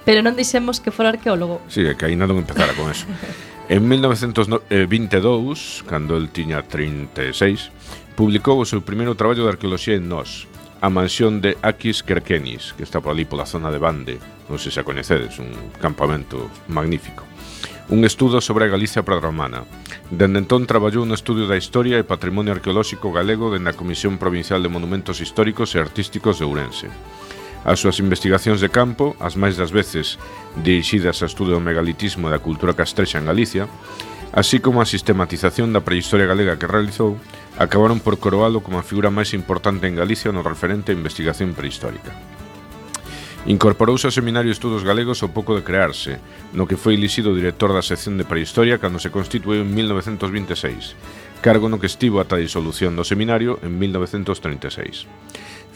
Pero non dixemos que fora arqueólogo. Sí, é que aínda non empezara con eso. en 1922, eh, cando el tiña 36, publicou o seu primeiro traballo de arqueoloxía en Nos, a mansión de Akis Kerkenis, que está por ali pola zona de Bande, non sei se a coñecedes, un campamento magnífico un estudo sobre a Galicia prerromana. Dende entón traballou no estudio da historia e patrimonio arqueolóxico galego dende a Comisión Provincial de Monumentos Históricos e Artísticos de Ourense. As súas investigacións de campo, as máis das veces dirixidas ao estudo do megalitismo e da cultura castrexa en Galicia, así como a sistematización da prehistoria galega que realizou, acabaron por coroalo como a figura máis importante en Galicia no referente a investigación prehistórica. Incorporouse ao Seminario de Estudos Galegos ao pouco de crearse, no que foi elixido director da sección de Prehistoria cando se constituiu en 1926, cargo no que estivo ata a disolución do seminario en 1936.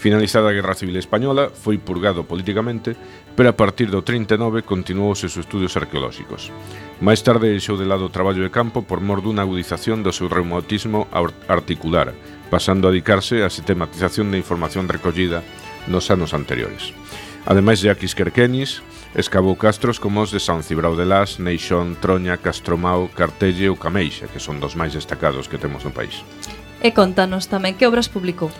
Finalizada a Guerra Civil Española, foi purgado políticamente, pero a partir do 39 continuou os seus estudios arqueolóxicos. Mais tarde deixou de lado o traballo de campo por mor dunha agudización do seu reumatismo articular, pasando a dedicarse á sistematización da información recollida nos anos anteriores. Ademais de Aquis Querquenis, escavou castros como os de San Cibrao de Las, Neixón, Troña, Castromao, Cartelle ou Cameixa, que son dos máis destacados que temos no país. E contanos tamén que obras publicou.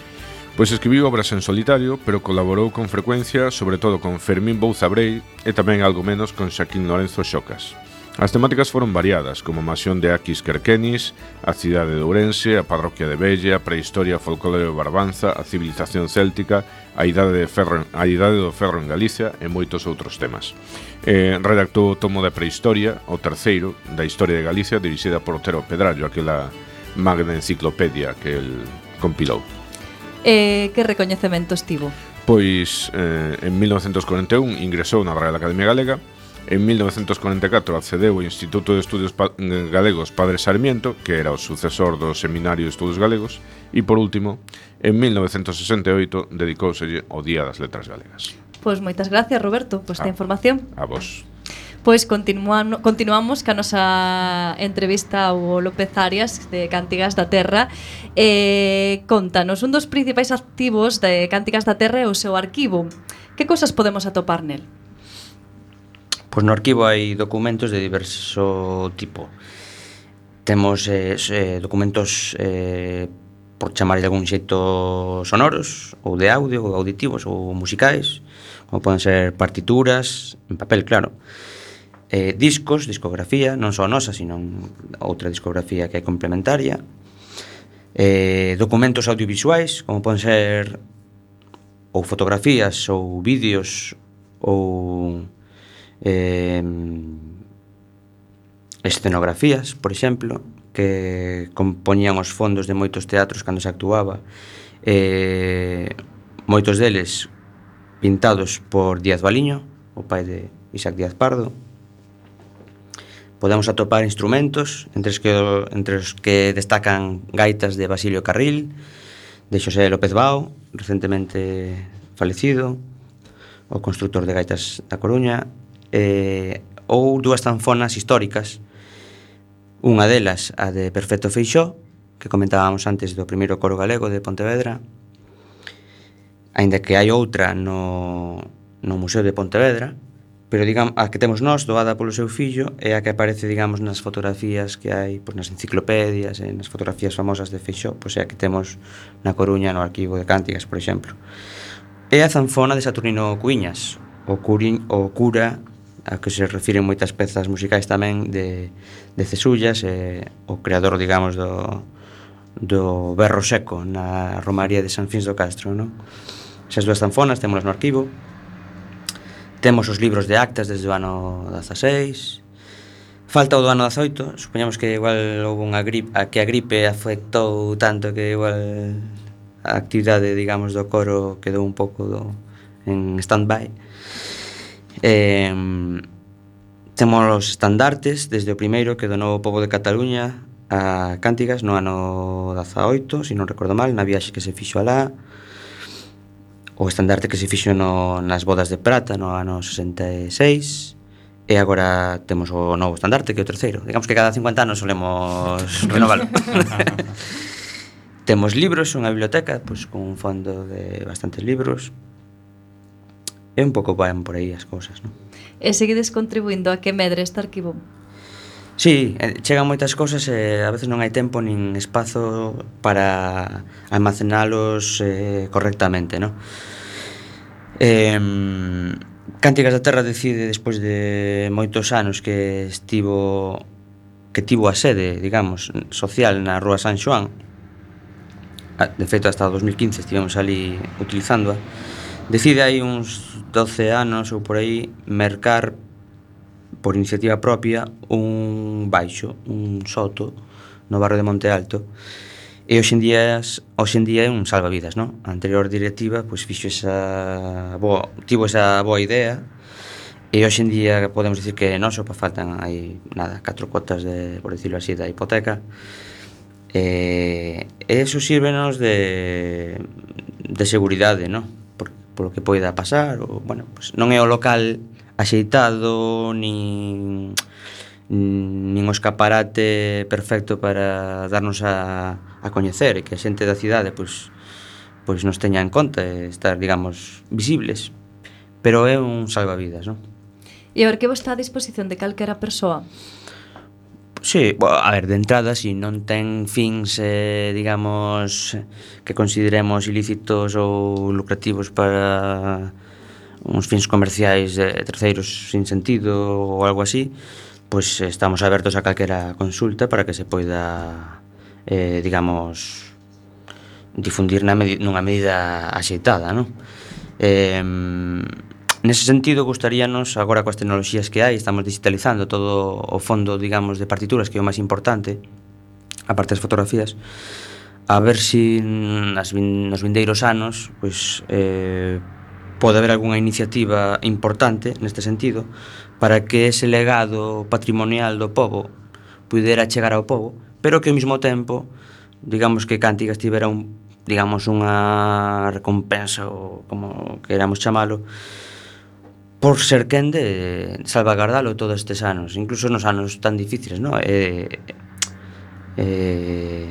Pois escribiu obras en solitario, pero colaborou con frecuencia, sobre todo con Fermín Bouzabrei e tamén algo menos con Xaquín Lorenzo Xocas. As temáticas foron variadas, como a masión de Aquis Querquenis, a cidade de Ourense, a parroquia de Bella, a prehistoria, folclore de Barbanza, a civilización céltica, a idade, de ferro, a idade do ferro en Galicia e moitos outros temas. Eh, redactou o tomo da prehistoria, o terceiro, da historia de Galicia, dirixida por Otero Pedrallo, aquela magna enciclopedia que el compilou. Eh, que recoñecementos tivo? Pois eh, en 1941 ingresou na Real Academia Galega En 1944 accedeu ao Instituto de Estudios pa eh, Galegos Padre Sarmiento, que era o sucesor do Seminario de Estudos Galegos, e por último, en 1968 dedicouse ao Día das Letras Galegas. Pois moitas gracias, Roberto, por esta ah, información. A vos. Pois continuamos, continuamos ca nosa entrevista ao López Arias de Cántigas da Terra eh, Contanos, un dos principais activos de Cántigas da Terra é o seu arquivo Que cosas podemos atopar nel? Pois no arquivo hai documentos de diverso tipo. Temos eh, eh documentos eh, por chamar de algún xeito sonoros, ou de audio, ou auditivos, ou musicais, como poden ser partituras, en papel, claro, eh, discos, discografía, non só nosa, sino outra discografía que é complementaria, eh, documentos audiovisuais, como poden ser ou fotografías, ou vídeos, ou eh, escenografías, por exemplo, que compoñían os fondos de moitos teatros cando se actuaba, eh, moitos deles pintados por Díaz Baliño, o pai de Isaac Díaz Pardo. Podemos atopar instrumentos, entre os que, entre os que destacan gaitas de Basilio Carril, de Xosé López Bao, recentemente falecido, o constructor de gaitas da Coruña, eh, ou dúas zanfonas históricas. Unha delas, a de Perfecto Feixó, que comentábamos antes do primeiro coro galego de Pontevedra, aínda que hai outra no, no Museo de Pontevedra, pero digamos, a que temos nós, doada polo seu fillo, é a que aparece, digamos, nas fotografías que hai, pois, nas enciclopedias, e nas fotografías famosas de Feixó, pois é a que temos na Coruña, no arquivo de Cántigas, por exemplo. É a zanfona de Saturnino Cuiñas, o, curin, o cura a que se refiren moitas pezas musicais tamén de, de Cesullas, eh, o creador, digamos, do, do Berro Seco na Romaría de San Fins do Castro. Non? Esas dúas zanfonas temos no arquivo, temos os libros de actas desde o ano 16, Falta o do ano 18, supoñamos que igual houve unha gripe, a que a gripe afectou tanto que igual a actividade, digamos, do coro quedou un pouco do, en stand-by. Eh, temos os estandartes desde o primeiro que donou o povo de Cataluña a Cántigas no ano 18, se non recordo mal, na viaxe que se fixo alá, o estandarte que se fixo no, nas bodas de prata no ano 66, e agora temos o novo estandarte que é o terceiro. Digamos que cada 50 anos solemos renovalo. temos libros, unha biblioteca, pois, con un fondo de bastantes libros, é un pouco van por aí as cousas, non? E seguides contribuindo a que medre este arquivo? Sí, eh, chegan moitas cousas e a veces non hai tempo nin espazo para almacenalos eh, correctamente, non? Eh, Cánticas da Terra decide despois de moitos anos que estivo que tivo a sede, digamos, social na Rúa San Xoán. De feito, hasta 2015 estivemos ali utilizándoa Decide hai uns 12 anos ou por aí mercar por iniciativa propia un baixo, un soto no barrio de Monte Alto e hoxendía, hoxendía é un salvavidas, non? A anterior directiva pois fixo esa boa, tivo esa boa idea e hoxendía podemos dicir que non só faltan hai nada, catro cotas de, por decirlo así, da hipoteca e, e eso sírvenos de, de seguridade, non? polo que poida pasar ou, bueno, pues non é o local axeitado nin nin o escaparate perfecto para darnos a, a coñecer e que a xente da cidade pois, pois nos teña en conta e estar, digamos, visibles pero é un salvavidas, non? E a ver, que vos está a disposición de calquera persoa Sí, a ver, de entrada, si non ten fins, eh, digamos, que consideremos ilícitos ou lucrativos para uns fins comerciais de terceiros sin sentido ou algo así, pois pues estamos abertos a calquera consulta para que se poida, eh, digamos, difundir na nunha medida axeitada, non? Eh, Nese sentido, gustaríanos, agora coas tecnoloxías que hai, estamos digitalizando todo o fondo, digamos, de partituras, que é o máis importante, a parte das fotografías, a ver se si nas nos vindeiros anos pois, eh, pode haber algunha iniciativa importante neste sentido para que ese legado patrimonial do povo pudera chegar ao povo, pero que ao mesmo tempo, digamos que Cántigas tivera un, digamos, unha recompensa ou como queramos chamalo, por ser quen de salvagardalo todos estes anos, incluso nos anos tan difíciles, non? E, e,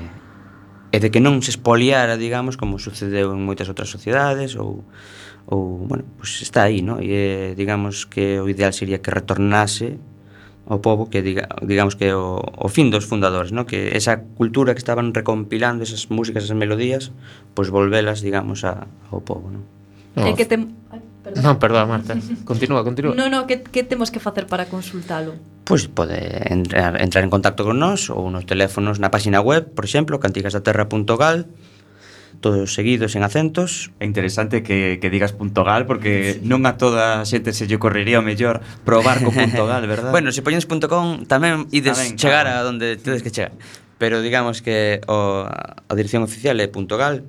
e de que non se espoliara, digamos, como sucedeu en moitas outras sociedades ou ou, bueno, pues está aí, non? E digamos que o ideal sería que retornase ao povo que diga, digamos que o, o fin dos fundadores, ¿no? que esa cultura que estaban recompilando esas músicas, esas melodías, pois pues volvelas, digamos, a, ao povo, ¿no? no. É que tem... Perdón. Non, perdón, Marta. Continúa, continúa. No, no, que, que temos que facer para consultalo? Pois pues pode entrar, entrar en contacto con nós ou nos teléfonos na página web, por exemplo, cantigasdaterra.gal todos seguidos en acentos. É interesante que, que digas punto gal porque sí. non a toda a xente se lle correría o mellor probar co punto gal, verdad? bueno, se poñes punto com tamén ides tamén, chegar claro. a onde tedes que chegar. Pero digamos que o, a dirección oficial é punto gal,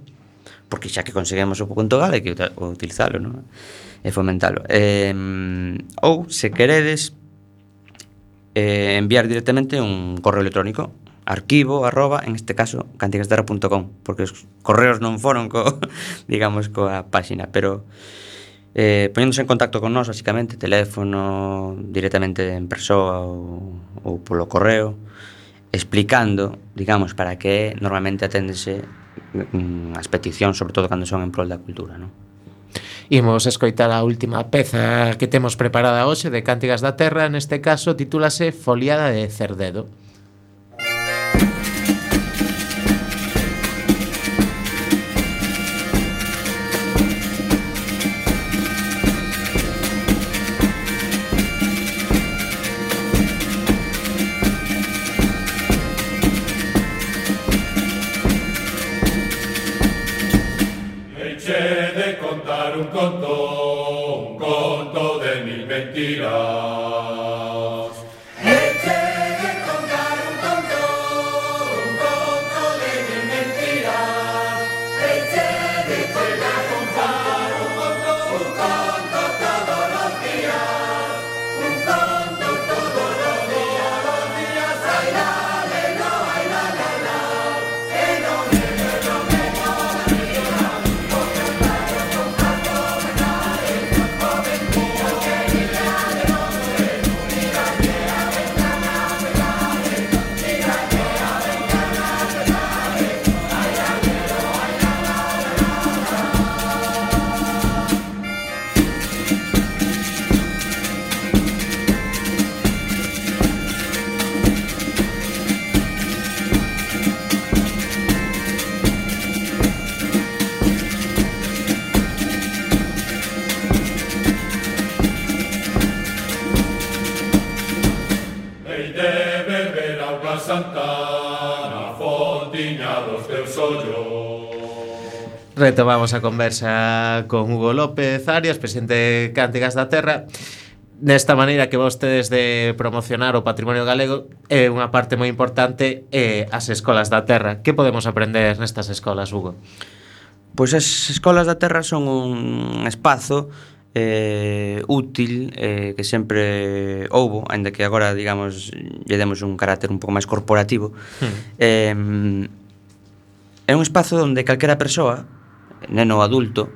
porque xa que conseguimos o punto gal hai que utilizalo non? e fomentalo eh, ou se queredes eh, enviar directamente un correo electrónico arquivo arroba, en este caso, cantigasterra.com porque os correos non foron co, digamos, coa páxina pero eh, poñéndose en contacto con nós basicamente, teléfono directamente en persoa ou, ou polo correo explicando, digamos, para que normalmente aténdese Mm, as peticións, sobre todo cando son en prol da cultura, non? Imos escoitar a última peza que temos preparada hoxe de Cántigas da Terra, neste caso titúlase Foliada de Cerdedo. Retomamos a conversa con Hugo López Arias, presidente de Cánticas da Terra. Nesta maneira que vostedes de promocionar o patrimonio galego é unha parte moi importante é as escolas da terra. Que podemos aprender nestas escolas, Hugo? Pois as escolas da terra son un espazo eh, útil eh, que sempre houbo, aínda que agora, digamos, lle demos un carácter un pouco máis corporativo. Hmm. Eh, é un espazo onde calquera persoa neno ou adulto,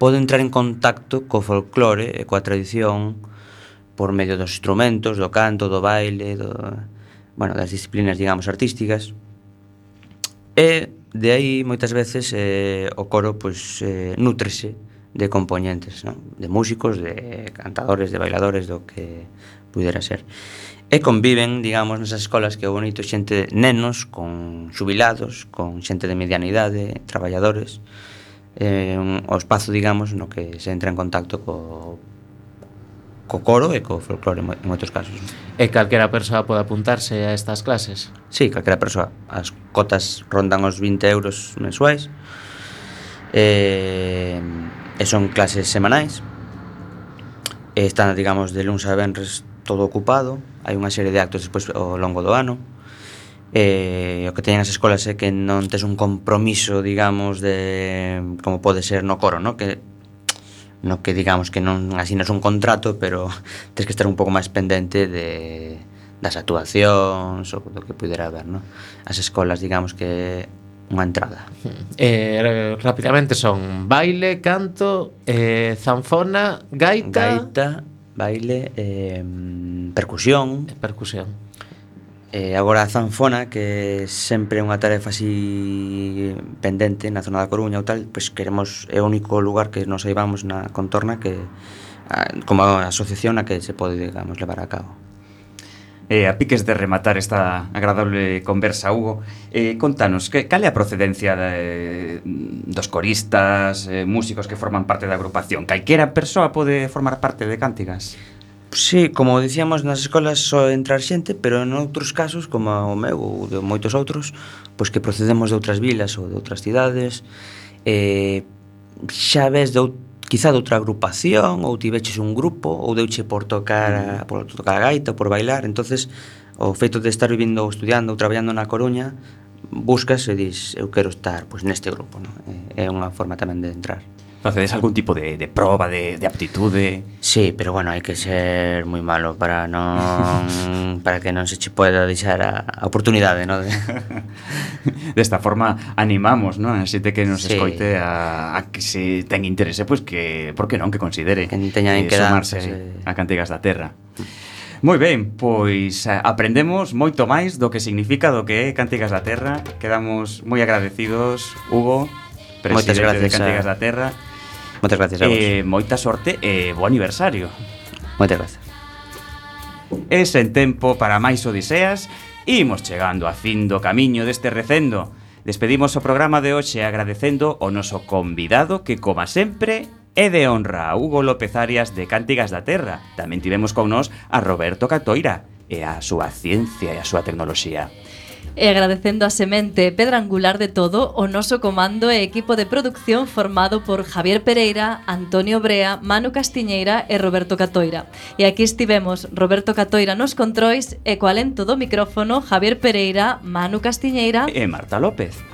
pode entrar en contacto co folclore e coa tradición por medio dos instrumentos, do canto, do baile, do, bueno, das disciplinas, digamos, artísticas. E de aí moitas veces eh, o coro pois eh, nutrese de componentes, non? de músicos, de cantadores, de bailadores, do que pudera ser. E conviven, digamos, nesas escolas que é bonito xente nenos con xubilados, con xente de mediana idade, traballadores, eh, un, o espazo, digamos, no que se entra en contacto co, co coro e co folclore en moitos casos. E calquera persoa pode apuntarse a estas clases? Sí, calquera persoa. As cotas rondan os 20 euros mensuais eh, e son clases semanais. E están, digamos, de luns a venres todo ocupado. Hai unha serie de actos despois ao longo do ano eh, o que teñen as escolas é que non tes un compromiso, digamos, de como pode ser no coro, no? Que no que digamos que non asinas un contrato, pero tes que estar un pouco máis pendente de das actuacións ou do que pudera haber, no? As escolas, digamos que unha entrada. Eh, eh, rapidamente son baile, canto, eh, zanfona, gaita, gaita, baile, eh, percusión, percusión E agora a zanfona, que sempre é unha tarefa así pendente na zona da Coruña ou tal, pois queremos é o único lugar que nos aibamos na contorna que a, como a asociación a que se pode, digamos, levar a cabo. Eh, a piques de rematar esta agradable conversa, Hugo, eh, contanos, que, cal é a procedencia de, dos coristas, eh, músicos que forman parte da agrupación? Calquera persoa pode formar parte de Cántigas? Sí, como dicíamos, nas escolas só entrar xente, pero en outros casos, como o meu ou de moitos outros, pois que procedemos de outras vilas ou de outras cidades, eh, xa ves de quizá de outra agrupación ou tiveches un grupo ou deuche por tocar a, mm. por tocar a gaita, por bailar, entonces o feito de estar vivindo ou estudiando ou traballando na Coruña, buscas e dis eu quero estar pois neste grupo, non? É unha forma tamén de entrar facedes algún tipo de, de proba de, de aptitude? Sí, pero bueno, hai que ser moi malo para non para que non se che poida deixar a, a oportunidade, ¿no? Desta de forma animamos, ¿no? A xente que nos sí. escoite a, a que se ten interese, pois pues, que por que non que considere que teñan eh, que sumarse pues, a Cantigas da Terra. Moi ben, pois eh, aprendemos moito máis do que significa do que é Cantigas da Terra. Quedamos moi agradecidos, Hugo, presidente de Cantigas a... da Terra. Moitas gracias a vos. Eh, moita sorte e eh, bo aniversario. Moitas gracias. E sen tempo para máis odiseas, imos chegando a fin do camiño deste recendo. Despedimos o programa de hoxe agradecendo o noso convidado que, como sempre, é de honra a Hugo López Arias de Cántigas da Terra. Tamén tivemos con nos a Roberto Catoira e a súa ciencia e a súa tecnoloxía e agradecendo a semente pedra angular de todo o noso comando e equipo de producción formado por Javier Pereira, Antonio Brea, Manu Castiñeira e Roberto Catoira. E aquí estivemos Roberto Catoira nos controis e co alento do micrófono Javier Pereira, Manu Castiñeira e Marta López